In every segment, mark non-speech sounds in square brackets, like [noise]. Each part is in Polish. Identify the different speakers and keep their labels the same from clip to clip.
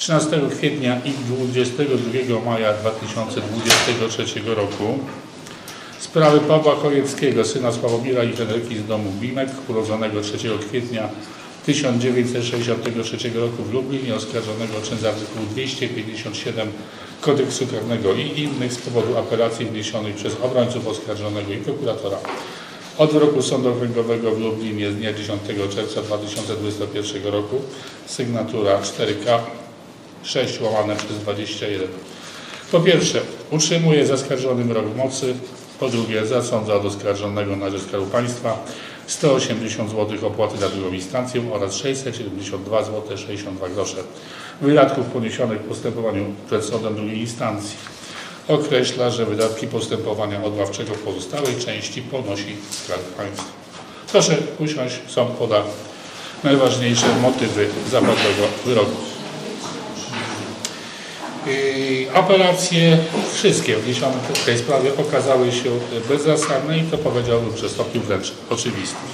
Speaker 1: 13 kwietnia i 22 maja 2023 roku. Sprawy Pawła Chojeckiego, syna Sławomira i Henryki z domu Bimek, urodzonego 3 kwietnia 1963 roku w Lublinie, oskarżonego o czyn z artykułu 257 Kodeksu Karnego i innych z powodu apelacji wniesionych przez obrońców oskarżonego i prokuratora. Od wyroku Sądu Okręgowego w Lublinie z dnia 10 czerwca 2021 roku, sygnatura 4K 6 łamane przez 21. Po pierwsze, utrzymuje zaskarżony wyrok mocy. Po drugie, zasądza od oskarżonego na rzecz Skarbu Państwa 180 zł opłaty za drugą instancję oraz 672 zł 62 grosze wydatków poniesionych w postępowaniu przed sądem drugiej instancji. Określa, że wydatki postępowania odławczego w pozostałej części ponosi Skarb Państwa. Proszę usiąść, sąd poda najważniejsze motywy zapadłego wyroku. Apelacje wszystkie wniesione w tej sprawie okazały się bezzasadne i to powiedziałbym przez stopniu wręcz oczywistym.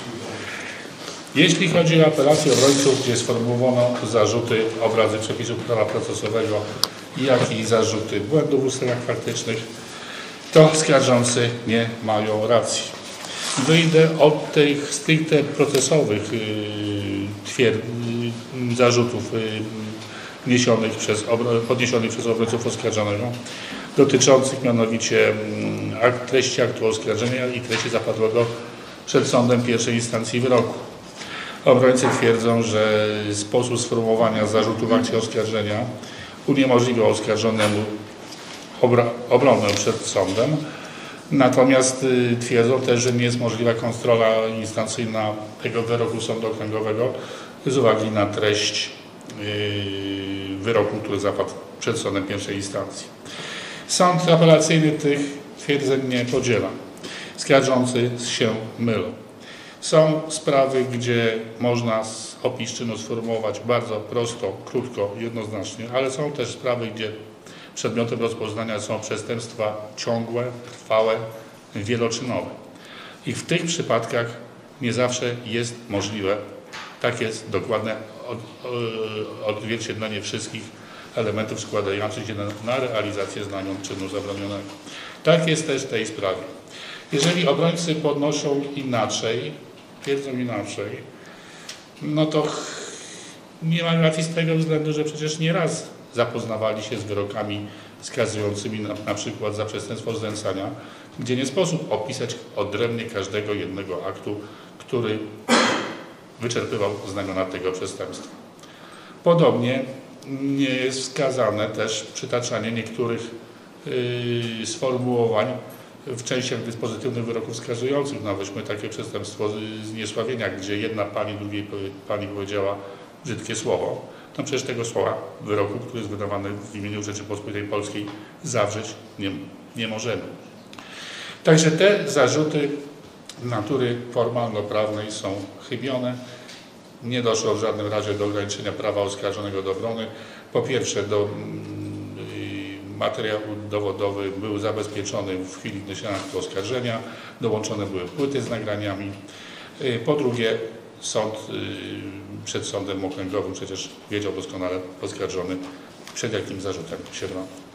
Speaker 1: Jeśli chodzi o apelację obrońców, gdzie sformułowano zarzuty obrazy przepisów prawa procesowego, jak i zarzuty błędów w ustaleniach faktycznych, to skarżący nie mają racji. Wyjdę od tych stricte procesowych yy, twier, yy, zarzutów yy, wniesionych przez, podniesionych przez obrońców oskarżonego, dotyczących mianowicie mm, akt, treści aktu oskarżenia i treści zapadłego przed sądem pierwszej instancji wyroku. Obrońcy twierdzą, że sposób sformułowania zarzutów w akcie oskarżenia uniemożliwiał oskarżonemu obronę przed sądem. Natomiast y, twierdzą też, że nie jest możliwa kontrola instancyjna tego wyroku sądu okręgowego z uwagi na treść wyroku, który zapadł przed sądem pierwszej instancji. Sąd apelacyjny tych twierdzeń nie podziela. Skarżący się mylą. Są sprawy, gdzie można opis czynu sformułować bardzo prosto, krótko, jednoznacznie, ale są też sprawy, gdzie przedmiotem rozpoznania są przestępstwa ciągłe, trwałe, wieloczynowe. I w tych przypadkach nie zawsze jest możliwe takie dokładne odzwierciedlenie wszystkich elementów składających się na, na realizację znamion czynu zabronionego. Tak jest też w tej sprawie. Jeżeli obrońcy podnoszą inaczej, twierdzą inaczej, no to nie mam racji z tego względu, że przecież nieraz zapoznawali się z wyrokami skazującymi na, na przykład za przestępstwo znęcania, gdzie nie sposób opisać odrębnie każdego jednego aktu, który wyczerpywał znamiona tego przestępstwa. Podobnie nie jest wskazane też przytaczanie niektórych yy, sformułowań w częściach dyspozytywnych wyroków wskazujących na weźmy takie przestępstwo zniesławienia, gdzie jedna pani drugiej pani powiedziała brzydkie słowo. No przecież tego słowa wyroku, który jest wydawany w imieniu Rzeczypospolitej Polskiej zawrzeć nie, nie możemy. Także te zarzuty natury formalno-prawnej są chybione. Nie doszło w żadnym razie do ograniczenia prawa oskarżonego do obrony. Po pierwsze, do, mm, materiał dowodowy był zabezpieczony w chwili wniesienia oskarżenia, dołączone były płyty z nagraniami. Y, Po drugie, sąd y, przed sądem okręgowym przecież wiedział doskonale oskarżony, przed jakim zarzutem się broni.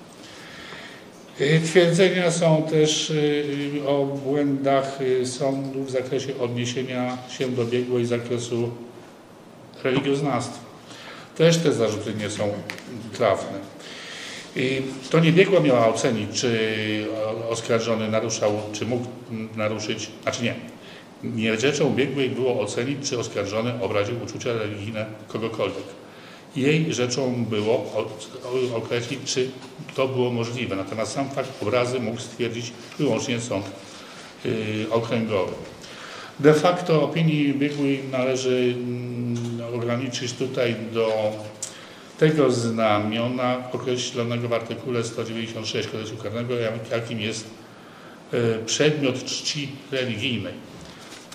Speaker 1: Y, Twierdzenia są też y, o błędach y, sądu w zakresie odniesienia się do biegłej zakresu religioznawstwa. Też te zarzuty nie są trafne. I to nie biegła miała ocenić, czy oskarżony naruszał, czy mógł naruszyć, znaczy nie. Nie rzeczą biegłej było ocenić, czy oskarżony obraził uczucia religijne kogokolwiek. Jej rzeczą było określić, czy to było możliwe. Natomiast sam fakt obrazy mógł stwierdzić wyłącznie sąd yy, okręgowy. De facto opinii biegłej należy mm, ograniczyć tutaj do tego znamiona określonego w artykule 196 Kodeksu Karnego, jak- jakim jest e, przedmiot czci religijnej.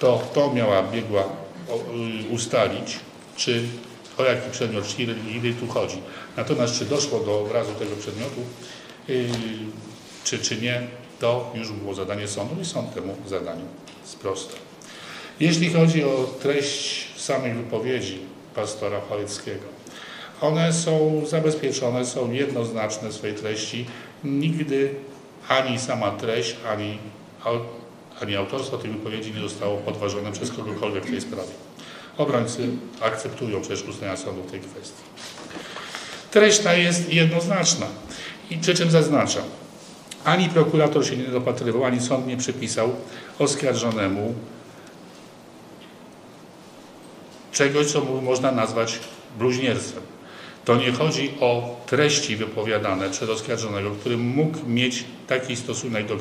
Speaker 1: To to miała biegła o, y, ustalić, czy o jaki przedmiot religijnej tu chodzi. Natomiast czy doszło do obrazu tego przedmiotu, y, czy, czy nie, to już było zadanie sądu i sąd temu zadaniu sprostał. Jeśli chodzi o treść samej wypowiedzi pastora Chojeckiego, One są zabezpieczone, są jednoznaczne w swojej treści. Nigdy ani sama treść, ani, ani autorstwo tej wypowiedzi nie zostało podważone przez kogokolwiek w tej sprawie. Obrońcy akceptują przecież ustalenia sądu w tej kwestii. Treść ta jest jednoznaczna. I przy czym zaznaczam, ani prokurator się nie dopatrywał, ani sąd nie przypisał oskarżonemu czegoś, co można nazwać bluźnierstwem. To nie chodzi o treści wypowiadane przez oskarżonego, który mógł mieć taki stosunek do,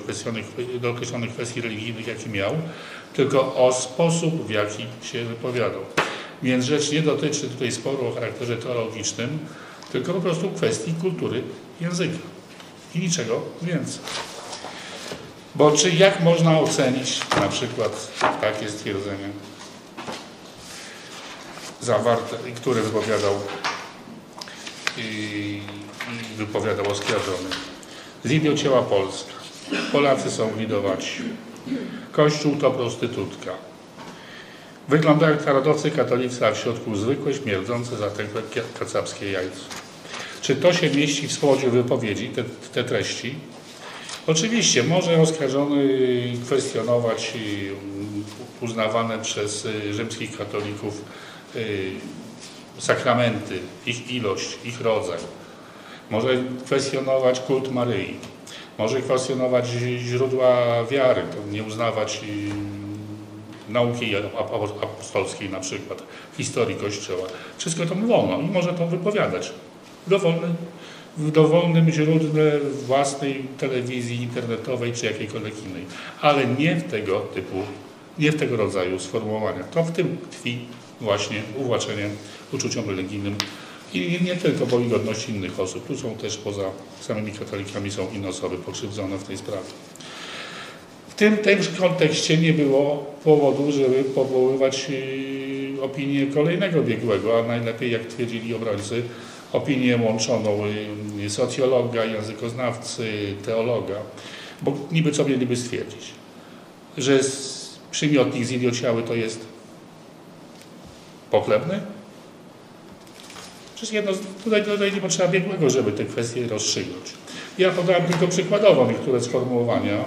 Speaker 1: do określonych kwestii religijnych, jaki miał, tylko o sposób, w jaki się wypowiadał. Więc rzecz nie dotyczy tutaj sporu o charakterze teologicznym, tylko po prostu kwestii kultury języka i niczego więcej. Bo czy jak można ocenić na przykład takie stwierdzenie zawarte, które wypowiadał i, wypowiadał oskarżony. Z ciała Polska. Polacy są widowaci. Kościół to prostytutka. Wyglądają jak narodowcy katolicy, a w środku zwykłe, śmierdzące, zatękłe kacapskie jajce. Czy to się mieści w swodzie wypowiedzi, te, te treści? Oczywiście może oskarżony kwestionować uznawane przez rzymskich katolików y, sakramenty, ich ilość, ich rodzaj. Może kwestionować kult Maryi. Może kwestionować źródła wiary, nie uznawać y, nauki apostolskiej na przykład, historii Kościoła. Wszystko to wolno i może to wypowiadać dowolny, w dowolnym źródle własnej telewizji internetowej czy jakiejkolwiek innej, ale nie w tego typu, nie w tego rodzaju sformułowaniach. To w tym tkwi właśnie uwłaczenie uczuciom religijnym i nie tylko, bo godności innych osób. Tu są też poza samymi katolikami są inne osoby pokrzywdzone w tej sprawie. W tym, tym kontekście nie było powodu, żeby powoływać y, opinię kolejnego biegłego, a najlepiej, jak twierdzili obrońcy, opinię łączoną y, socjologa, językoznawcy, teologa, bo niby co mieliby stwierdzić? Że przymiotnik zidiociały to jest pochlebny? Przecież jedno, tutaj, tutaj nie potrzeba biegłego, żeby te kwestie rozstrzygnąć. Ja podałem tylko przykładowo niektóre sformułowania,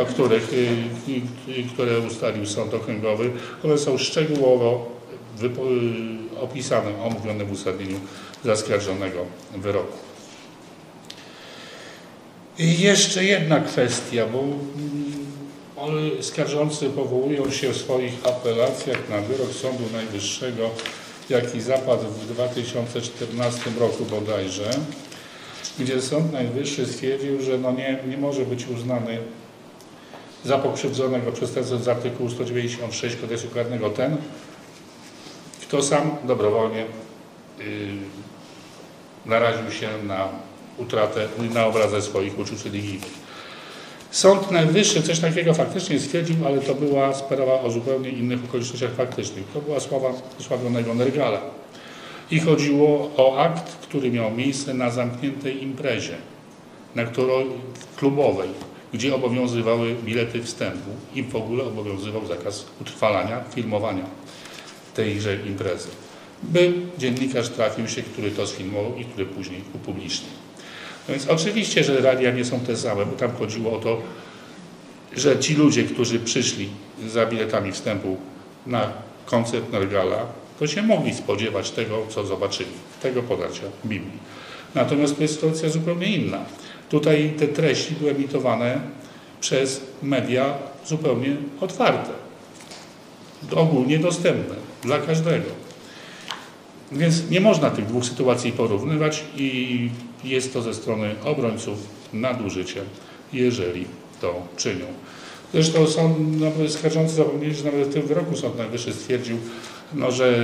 Speaker 1: o których, y, y, które ustalił Sąd Okręgowy. One są szczegółowo opisane, omówione w uzasadnieniu zaskarżonego wyroku. I jeszcze jedna kwestia, bo skarżący powołują się w swoich apelacjach na wyrok Sądu Najwyższego, jaki zapadł w 2014 roku bodajże, gdzie Sąd Najwyższy stwierdził, że no nie, nie może być uznany za pokrzywdzonego przestępcę z artykułu 196 kodeksu karnego ten, kto sam dobrowolnie yy, naraził się na utratę, na obrazę swoich uczuć religijnych. Sąd Najwyższy coś takiego faktycznie stwierdził, ale to była sprawa o zupełnie innych okolicznościach faktycznych. To była sława sławionego Nergala. I chodziło o akt, który miał miejsce na zamkniętej imprezie, na której klubowej, gdzie obowiązywały bilety wstępu i w ogóle obowiązywał zakaz utrwalania, filmowania tejże imprezy by dziennikarz trafił się, który to sfilmował i który później upublicznił. No więc oczywiście, że realia nie są te same, bo tam chodziło o to, że ci ludzie, którzy przyszli za biletami wstępu na koncert Nergala, to się mogli spodziewać tego, co zobaczyli, tego podarcia Biblii. Natomiast to jest sytuacja zupełnie inna. Tutaj te treści były emitowane przez media zupełnie otwarte, ogólnie dostępne dla każdego. Więc nie można tych dwóch sytuacji porównywać i jest to ze strony obrońców nadużycie, jeżeli to czynią. Zresztą sąd, no, skarżący zapomnieli, że nawet w tym wyroku Sąd Najwyższy stwierdził, no, że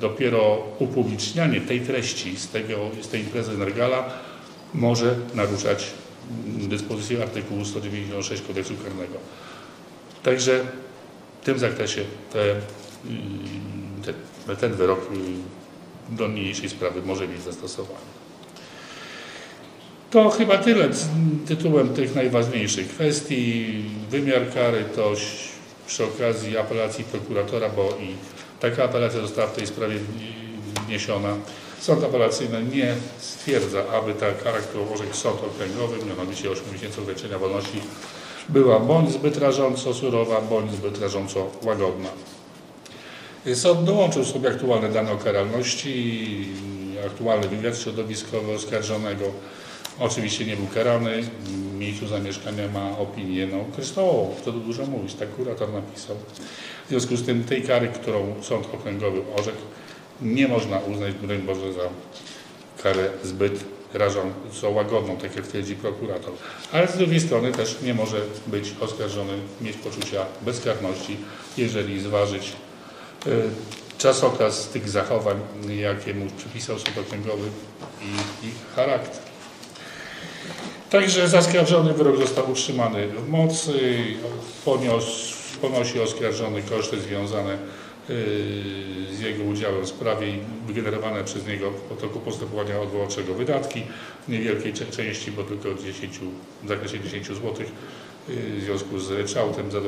Speaker 1: dopiero upublicznianie tej treści z, tego, z tej imprezy Nergala może naruszać dyspozycję artykułu 196 kodeksu karnego. Także w tym zakresie te ten wyrok do niniejszej sprawy może mieć zastosowanie. To chyba tyle tytułem tych najważniejszych kwestii. Wymiar kary to przy okazji apelacji prokuratora, bo i taka apelacja została w tej sprawie wniesiona. Sąd apelacyjny nie stwierdza, aby ta kara, którą orzekł sąd okręgowy, mianowicie 8 miesięcy ograniczenia wolności, była bądź zbyt rażąco surowa, bądź zbyt rażąco łagodna. Sąd dołączył sobie aktualne dane o karalności, aktualny wywiad środowiskowy oskarżonego. Oczywiście nie był karany, w miejscu zamieszkania ma opinię no, kryształową, to dużo mówić, tak kurator napisał. W związku z tym tej kary, którą sąd okręgowy orzekł, nie można uznać, broń Boże, za karę zbyt rażąco łagodną, tak jak twierdzi prokurator. Ale z drugiej strony też nie może być oskarżony, mieć poczucia bezkarności, jeżeli zważyć czasokaz tych zachowań, jakie mu przypisał sąd okręgowy i ich charakter. Także zaskarżony wyrok został utrzymany w mocy, poniósł, ponosi oskarżony koszty związane z jego udziałem w sprawie i wygenerowane przez niego w toku postępowania odwoławczego wydatki w niewielkiej części, bo tylko 10, w zakresie 10 zł w związku z ryczałtem za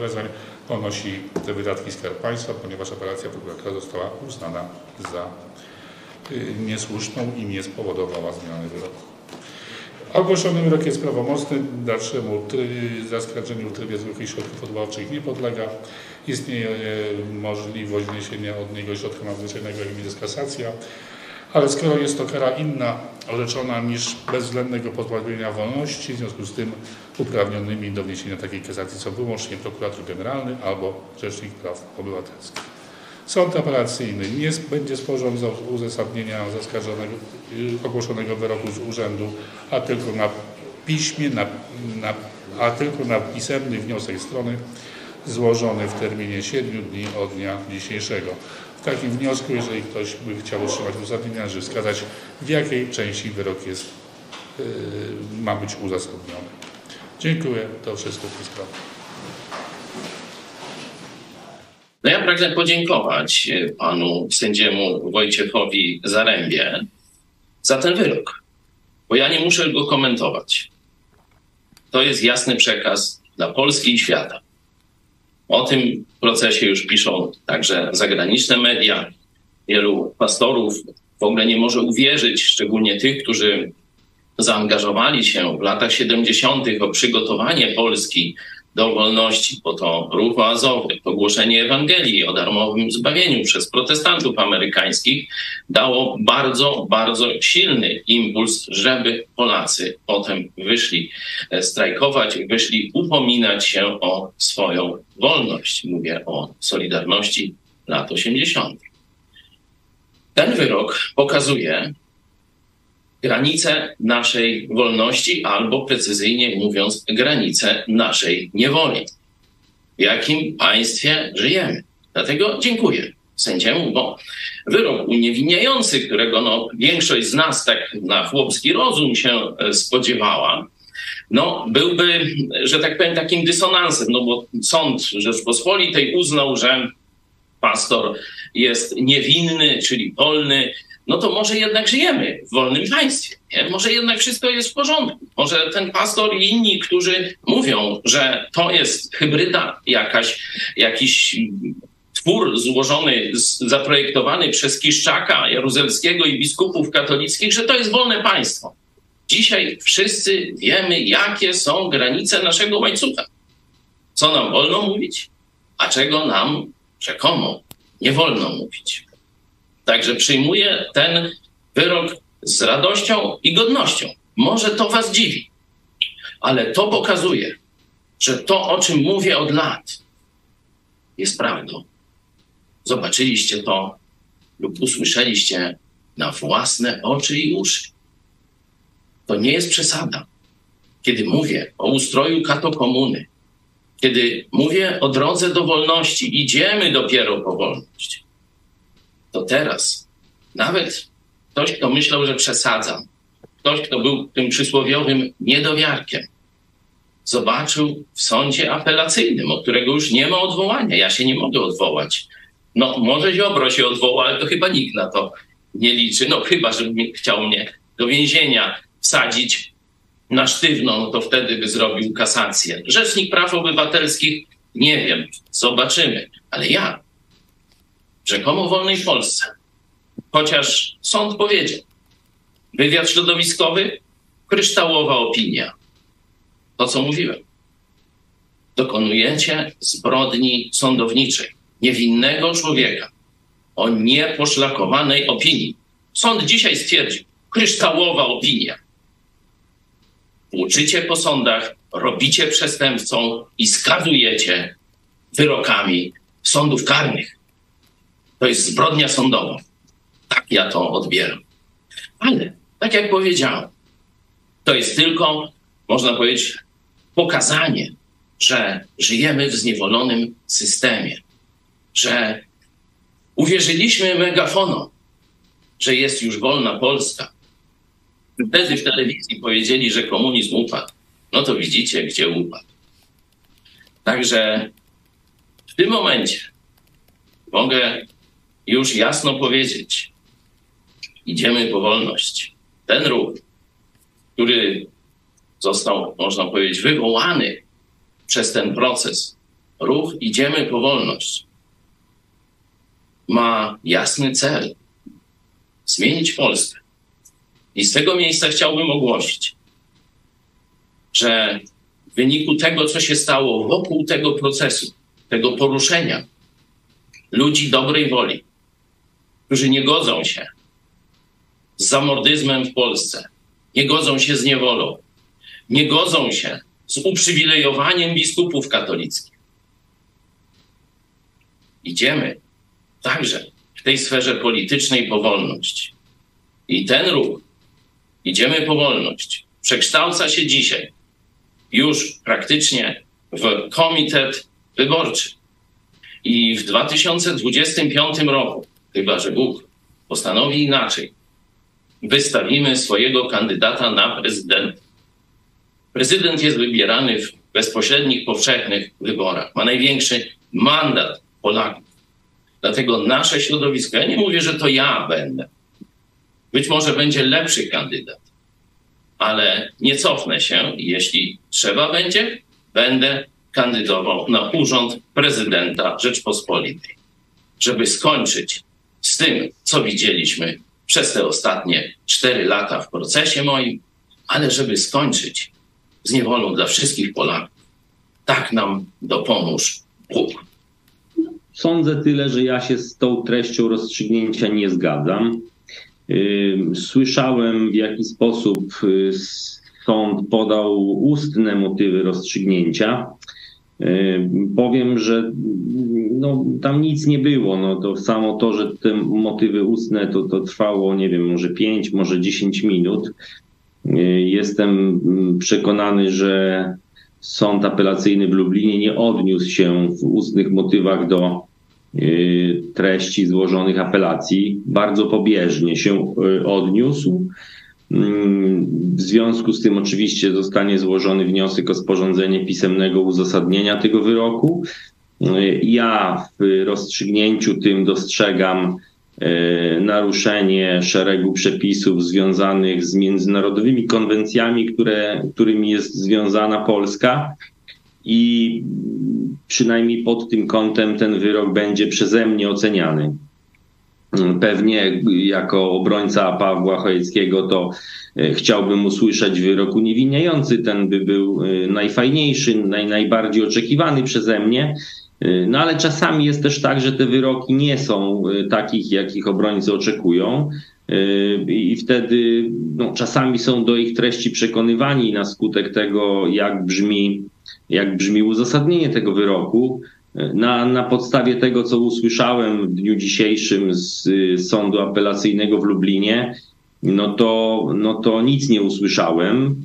Speaker 1: wezwań ponosi te wydatki Skarb Państwa, ponieważ apelacja prokuratora została uznana za niesłuszną i nie spowodowała zmiany wyroku. Ogłoszony wyrok jest prawomocny, dalszemu zaskarżeniu w trybie zwykłych środków odwoławczych nie podlega. Istnieje możliwość wniesienia od niego środka nadzwyczajnego, jakim jest kasacja, ale skoro jest to kara inna orzeczona niż bezwzględnego pozbawienia wolności, w związku z tym uprawnionymi do wniesienia takiej kasacji są wyłącznie prokurator generalny albo Rzecznik Praw Obywatelskich. Sąd apelacyjny nie będzie sporządzał uzasadnienia zaskarżonego, y, ogłoszonego wyroku z urzędu, a tylko na piśmie, na, na, a tylko na pisemny wniosek strony złożony w terminie 7 dni od dnia dzisiejszego. W takim wniosku, jeżeli ktoś by chciał otrzymać uzasadnienia, należy wskazać, w jakiej części wyrok jest, yy, ma być uzasadniony. Dziękuję. To wszystko w tej sprawie.
Speaker 2: No ja pragnę podziękować e, panu sędziemu Wojciechowi Zarębie za ten wyrok, bo ja nie muszę go komentować. To jest jasny przekaz dla Polski i świata. O tym procesie już piszą także zagraniczne media. Wielu pastorów w ogóle nie może uwierzyć, szczególnie tych, którzy zaangażowali się w latach 70. o przygotowanie Polski do wolności, bo to ruch oazowy, ogłoszenie Ewangelii o darmowym zbawieniu przez protestantów amerykańskich dało bardzo, bardzo silny impuls, żeby Polacy potem wyszli e, strajkować, wyszli upominać się o swoją wolność. Mówię o Solidarności lat 80. Ten wyrok pokazuje, granice naszej wolności, albo precyzyjnie mówiąc, granice naszej niewoli. W jakim państwie żyjemy? Dlatego dziękuję sędziemu, bo wyrok uniewinniający, którego no, większość z nas tak na chłopski rozum się e, spodziewała, no, byłby, że tak powiem, takim dysonansem, no bo sąd Rzeczpospolitej uznał, że pastor jest niewinny, czyli wolny, no to może jednak żyjemy w wolnym państwie. Nie? Może jednak wszystko jest w porządku. Może ten pastor i inni, którzy mówią, że to jest hybryda jakaś, jakiś twór złożony, zaprojektowany przez Kiszczaka Jaruzelskiego i biskupów katolickich, że to jest wolne państwo. Dzisiaj wszyscy wiemy, jakie są granice naszego łańcucha. Co nam wolno mówić, a czego nam rzekomo nie wolno mówić. Także przyjmuję ten wyrok z radością i godnością. Może to Was dziwi, ale to pokazuje, że to, o czym mówię od lat, jest prawdą. Zobaczyliście to lub usłyszeliście na własne oczy i uszy. To nie jest przesada. Kiedy mówię o ustroju katokomuny, kiedy mówię o drodze do wolności, idziemy dopiero po wolność to teraz nawet ktoś, kto myślał, że przesadzam, ktoś, kto był tym przysłowiowym niedowiarkiem, zobaczył w sądzie apelacyjnym, od którego już nie ma odwołania. Ja się nie mogę odwołać. No, może Ziobro się odwoła, ale to chyba nikt na to nie liczy. No, chyba, żeby chciał mnie do więzienia wsadzić na sztywno, no to wtedy by zrobił kasację. Rzecznik Praw Obywatelskich, nie wiem, zobaczymy. Ale ja rzekomo wolnej Polsce chociaż sąd powiedział. Wywiad środowiskowy, kryształowa opinia. To, co mówiłem. Dokonujecie zbrodni sądowniczej niewinnego człowieka o nieposzlakowanej opinii. Sąd dzisiaj stwierdził, kryształowa opinia. Uczycie po sądach, robicie przestępcą i skazujecie wyrokami sądów karnych. To jest zbrodnia sądowa. Tak ja to odbieram. Ale, tak jak powiedziałem, to jest tylko, można powiedzieć, pokazanie, że żyjemy w zniewolonym systemie, że uwierzyliśmy megafonom, że jest już wolna Polska. Wtedy w telewizji powiedzieli, że komunizm upadł. No to widzicie, gdzie upadł. Także w tym momencie mogę już jasno powiedzieć, idziemy po wolność. Ten ruch, który został, można powiedzieć, wywołany przez ten proces, ruch idziemy po wolność, ma jasny cel zmienić Polskę. I z tego miejsca chciałbym ogłosić, że w wyniku tego, co się stało wokół tego procesu, tego poruszenia ludzi dobrej woli, którzy nie godzą się z zamordyzmem w Polsce, nie godzą się z niewolą, nie godzą się z uprzywilejowaniem biskupów katolickich. Idziemy także w tej sferze politycznej powolność. I ten ruch, idziemy powolność, przekształca się dzisiaj już praktycznie w komitet wyborczy. I w 2025 roku, chyba że Bóg postanowi inaczej, wystawimy swojego kandydata na prezydenta. Prezydent jest wybierany w bezpośrednich, powszechnych wyborach. Ma największy mandat Polaków. Dlatego nasze środowisko, ja nie mówię, że to ja będę. Być może będzie lepszy kandydat, ale nie cofnę się jeśli trzeba będzie, będę kandydował na urząd prezydenta Rzeczpospolitej, żeby skończyć z tym, co widzieliśmy przez te ostatnie cztery lata w procesie moim, ale żeby skończyć z niewolą dla wszystkich Polaków. Tak nam dopomóż Bóg.
Speaker 3: Sądzę tyle, że ja się z tą treścią rozstrzygnięcia nie zgadzam. Słyszałem, w jaki sposób y, sąd podał ustne motywy rozstrzygnięcia. Powiem, że no, tam nic nie było. No, to samo to, że te motywy ustne to, to trwało, nie wiem, może 5, może 10 minut. Jestem przekonany, że Sąd Apelacyjny w Lublinie nie odniósł się w ustnych motywach do y, treści złożonych apelacji. Bardzo pobieżnie się y, odniósł. W związku z tym oczywiście zostanie złożony wniosek o sporządzenie pisemnego uzasadnienia tego wyroku. Ja w rozstrzygnięciu tym dostrzegam E, naruszenie szeregu przepisów związanych z międzynarodowymi konwencjami, które, którymi jest związana Polska. I przynajmniej pod tym kątem ten wyrok będzie przeze mnie oceniany. Pewnie jako obrońca Pawła Chojeckiego to e, chciałbym usłyszeć wyrok uniewinniający. Ten by był e, najfajniejszy, naj, najbardziej oczekiwany przeze mnie. Y, no ale czasami jest też tak, że te wyroki nie są takich, jakich obrońcy oczekują. I wtedy no, czasami są do ich treści przekonywani na skutek tego, jak brzmi, jak brzmi uzasadnienie tego wyroku. Na, na podstawie tego, co usłyszałem w dniu dzisiejszym z Sądu Apelacyjnego w Lublinie, no to, no to nic nie usłyszałem.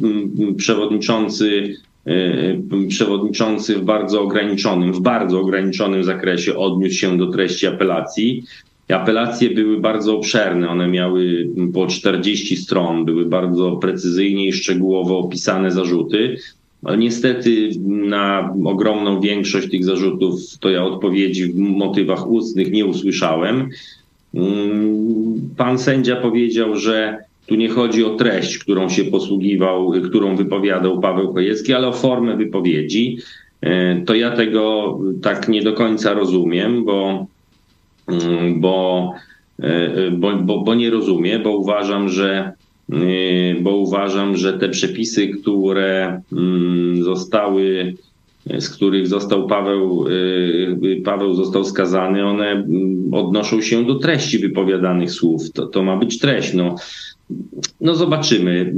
Speaker 3: Przewodniczący E, przewodniczący w bardzo ograniczonym, w bardzo ograniczonym zakresie odniósł się do treści apelacji. Apelacje były bardzo obszerne, one miały po 40 stron, były bardzo precyzyjnie i szczegółowo opisane zarzuty. Ale niestety na ogromną większość tych zarzutów to ja odpowiedzi w motywach ustnych nie usłyszałem. Mm, pan sędzia powiedział, że tu nie chodzi o treść, którą się posługiwał, którą wypowiadał Paweł Chojecki, ale o formę wypowiedzi. E, to ja tego tak nie do końca rozumiem, bo, mm, bo bo, bo, bo nie rozumie, bo uważam, że bo uważam, że te przepisy, które mm, zostały z których został Paweł, y, Paweł został skazany, one mm, odnoszą się do treści wypowiadanych słów. To, to ma być treść. No, no zobaczymy.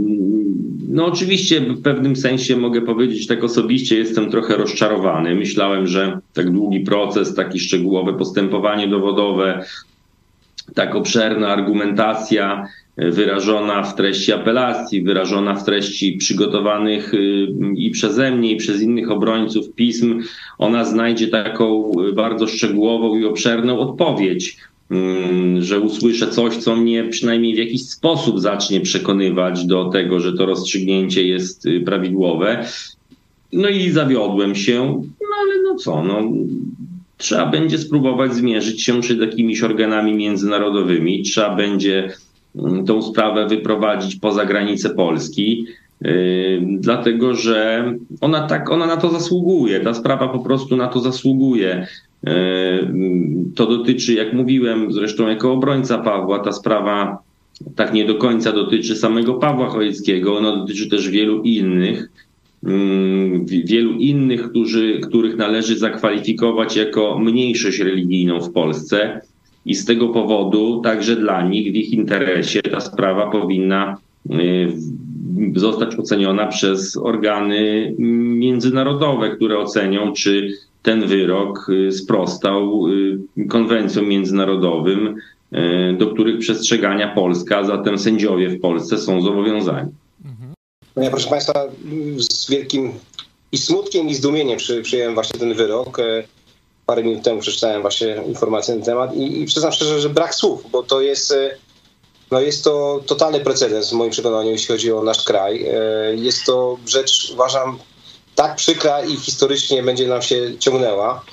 Speaker 3: No oczywiście w pewnym sensie mogę powiedzieć tak osobiście jestem trochę rozczarowany. Myślałem, że tak długi proces, taki szczegółowe postępowanie dowodowe, tak obszerna argumentacja wyrażona w treści apelacji, wyrażona w treści przygotowanych y, i przeze mnie, i przez innych obrońców pism, ona znajdzie taką bardzo szczegółową i obszerną odpowiedź, mm, że usłyszę coś, co mnie przynajmniej w jakiś sposób zacznie przekonywać do tego, że to rozstrzygnięcie jest y, prawidłowe. No i zawiodłem się, no ale no co, no trzeba będzie spróbować zmierzyć się przed jakimiś organami międzynarodowymi, trzeba będzie Mm, tą sprawę wyprowadzić poza granice Polski, y, dlatego że ona tak, ona na to zasługuje. Ta sprawa po prostu na to zasługuje. Y, to dotyczy, jak mówiłem, zresztą jako obrońca Pawła, ta sprawa tak nie do końca dotyczy samego Pawła Chojeckiego, ona dotyczy też wielu innych, wielu innych, którzy, których należy zakwalifikować jako mniejszość religijną w Polsce. I z tego powodu także dla nich, w ich interesie, ta sprawa powinna y, zostać oceniona przez organy międzynarodowe, które ocenią, czy ten wyrok y, sprostał y, konwencjom międzynarodowym, do których przestrzegania Polska, zatem sędziowie w Polsce są zobowiązani.
Speaker 4: No ja, proszę Państwa, z wielkim i smutkiem, i zdumieniem przy, przyjąłem właśnie ten wyrok parę minut temu przeczytałem właśnie informacje na ten temat i, i przyznam szczerze, że brak słów, bo to jest, e, no jest to totalny precedens w moim przekonaniu, jeśli chodzi o nasz kraj. E, jest to rzecz, uważam, tak przykra i historycznie będzie nam się ciągnęła.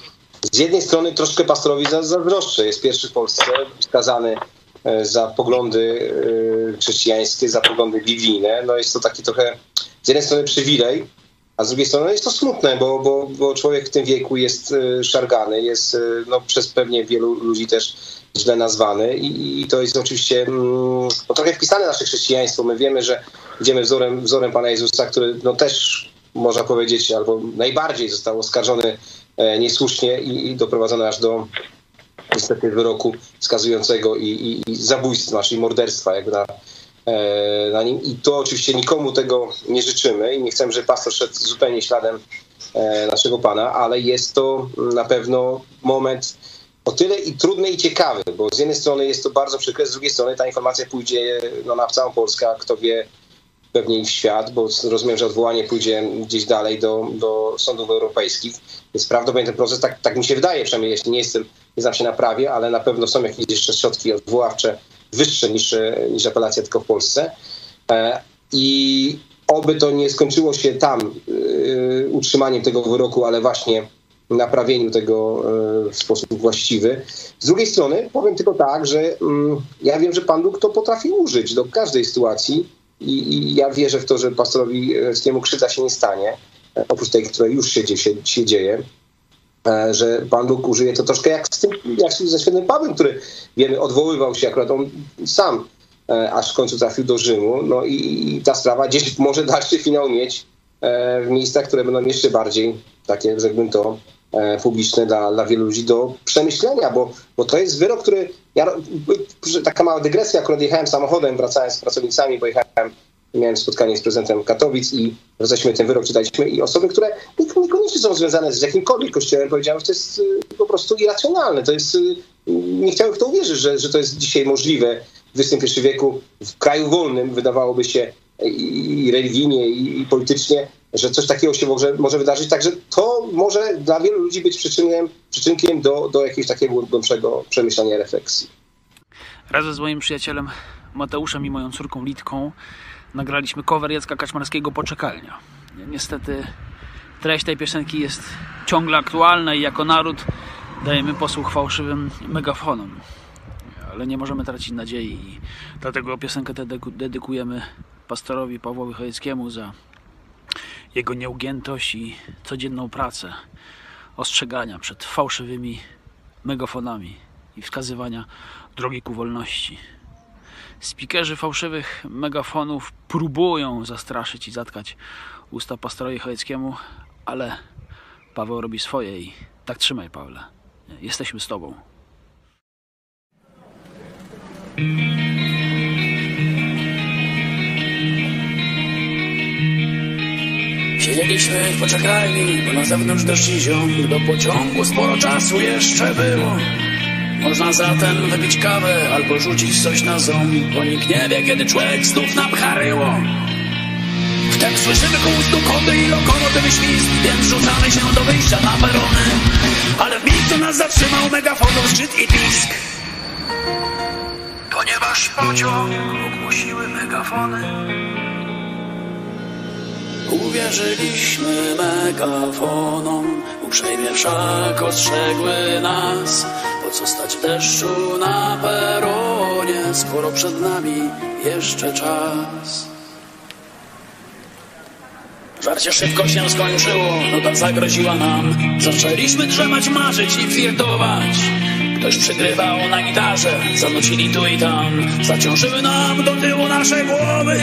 Speaker 4: Z jednej strony troszkę pastorowi zazdroszczę. Jest pierwszy w Polsce skazany e, za poglądy chrześcijańskie, za poglądy biblijne. No jest to taki trochę z jednej strony przywilej, a z drugiej strony jest to smutne, bo, bo, bo człowiek w tym wieku jest e, szargany, jest e, no, przez pewnie wielu ludzi też źle nazwany i, i to jest oczywiście mm, no, trochę wpisane nasze chrześcijaństwo. My wiemy, że idziemy wzorem, wzorem Pana Jezusa, który no, też można powiedzieć, albo najbardziej został oskarżony e, niesłusznie i, i doprowadzony aż do niestety wyroku skazującego i, i, i zabójstwa, czyli morderstwa, jakby na E, na nim. I to oczywiście nikomu tego nie życzymy i nie chcemy, żeby pastor szedł zupełnie śladem e, naszego Pana, ale jest to na pewno moment o tyle i trudny i ciekawy, bo z jednej strony jest to bardzo przykre, z drugiej strony ta informacja pójdzie no, na całą Polskę, kto wie, pewnie i w świat, bo rozumiem, że odwołanie pójdzie gdzieś dalej do, do sądów europejskich. Więc prawdopodobnie ten proces, tak, tak mi się wydaje, przynajmniej jeśli nie jestem, nie znam się na prawie, ale na pewno są jakieś jeszcze środki odwoławcze wyższe niż, niż apelacja tylko w Polsce. E, I oby to nie skończyło się tam e, utrzymaniem tego wyroku, ale właśnie naprawieniu tego e, w sposób właściwy. Z drugiej strony powiem tylko tak, że mm, ja wiem, że Pan Bóg to potrafi użyć do każdej sytuacji i, i ja wierzę w to, że pastorowi Skiemu krzywda się nie stanie, oprócz tej, która już się, się, się dzieje. E, że Pan Bóg użyje to troszkę jak, z tym, jak ze świętym Pawłem, który wiemy, odwoływał się akurat on sam, e, aż w końcu trafił do Rzymu. No i, ta sprawa gdzieś [laughs] może dalszy finał mieć e, w miejscach, które będą jeszcze bardziej takie, rzekłbym to, publiczne dla, dla wielu ludzi do przemyślenia, bo, bo to jest wyrok, który ja, taka mała dygresja, akurat jechałem samochodem, wracając z pracownicami, pojechałem miałem spotkanie z prezydentem Katowic i roześmy ten wyrok, czytaliśmy i osoby, które niekoniecznie są związane z jakimkolwiek kościołem, powiedziały, że to jest y, po prostu irracjonalne. To jest, y, nie chciałem w to uwierzyć, że, że to jest dzisiaj możliwe w XXI wieku, w kraju wolnym, wydawałoby się i religijnie, i politycznie, że coś takiego się może, może wydarzyć. Także to może dla wielu ludzi być przyczynkiem, przyczynkiem do, do jakiegoś takiego głębszego przemyślenia refleksji.
Speaker 5: Razem z moim przyjacielem Mateuszem i moją córką Litką nagraliśmy cover Jacka Kaczmarskiego Poczekalnia. Niestety treść tej piosenki jest ciągle aktualna i jako naród dajemy posłuch fałszywym megafonom. Ale nie możemy tracić nadziei i dlatego piosenkę tę dedykujemy pastorowi Pawłowi Chojeckiemu za jego nieugiętość i codzienną pracę ostrzegania przed fałszywymi megafonami i wskazywania drogi ku wolności. Spikerzy fałszywych megafonów próbują zastraszyć i zatkać usta pastorowi Chojeckiemu, ale Paweł robi swoje i tak trzymaj, Pawle. Jesteśmy z Tobą.
Speaker 6: Siedzieliśmy w poczekalni, bo na zewnątrz deszcz i ziąg. Do pociągu sporo czasu jeszcze było. Można zatem wypić kawę albo rzucić coś na ząb, bo nikt nie wie, kiedy człowiek znów napcharyło. Wtem słyszymy koło stukoty i lokomotywy świst, więc rzucamy się do wyjścia na perony. Ale w miejscu nas zatrzymał megafonów szczyt i pisk. Ponieważ pociąg ogłosiły megafony. Uwierzyliśmy megafonom, uprzejmie wszak ostrzegły nas. Po co stać w deszczu na peronie, skoro przed nami jeszcze czas. Żarcie szybko się skończyło, nuda zagroziła nam. Zaczęliśmy drzemać, marzyć i flirtować. Ktoś przygrywał na gitarze, zanucili tu i tam. Zaciążyły nam do tyłu nasze głowy.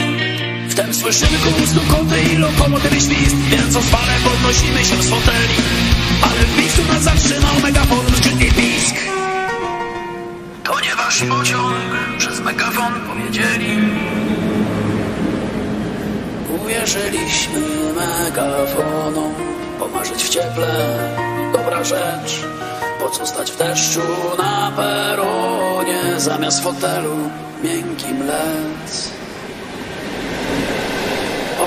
Speaker 6: Wtem słyszymy kół stukoty i lokomotywy świst, więc oswale podnosimy się z foteli. Ale w miejscu nas zatrzymał megafon, i pisk. Ponieważ pociąg. Przez megafon powiedzieli. Uwierzyliśmy megafonom Pomarzyć w cieple, dobra rzecz. Po co stać w deszczu na peronie. Zamiast fotelu miękkim lec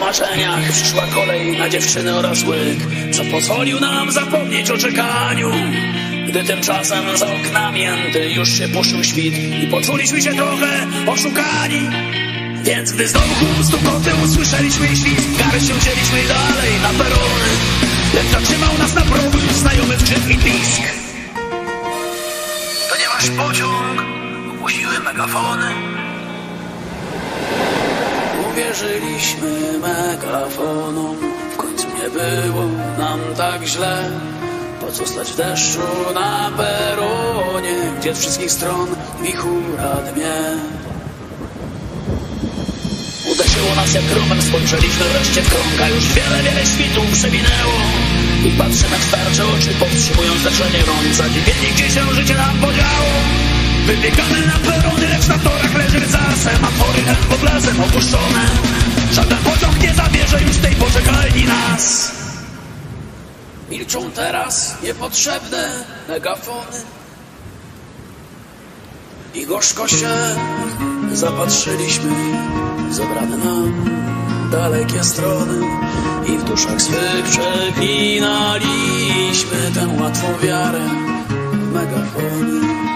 Speaker 6: marzeniach przyszła kolej na dziewczyny oraz łyk Co pozwolił nam zapomnieć o czekaniu gdy tymczasem za oknami Anty już się puszył świt i poczuliśmy się trochę oszukani. Więc gdy znowu chłop stukoty usłyszeliśmy jej świst, gary się wzięliśmy dalej na perony. Lecz zatrzymał nas na progu znajomy krzyk i pisk. Ponieważ pociąg ogłosiły megafony. Uwierzyliśmy megafonom, w końcu nie było nam tak źle. Po co stać w deszczu na peronie, gdzie z wszystkich stron wichura dmie. Uderzyło nas jak gromem, spojrzeliśmy wreszcie w krąg, a już wiele, wiele świtów przewinęło. I patrzymy w starcze oczy, powstrzymując leczenie rąk, zadziwieni gdzie się życie nam podziało. Wybiegamy na perony, lecz na torach leży rycersem, a tory blazem opuszczone. Żaden pociąg nie zabierze już tej poczekalni nas. Milczą teraz niepotrzebne megafony. I gorzko się zapatrzyliśmy, zebrane nam dalekie strony i w duszach swych przeklinaliśmy tę łatwą wiarę megafony.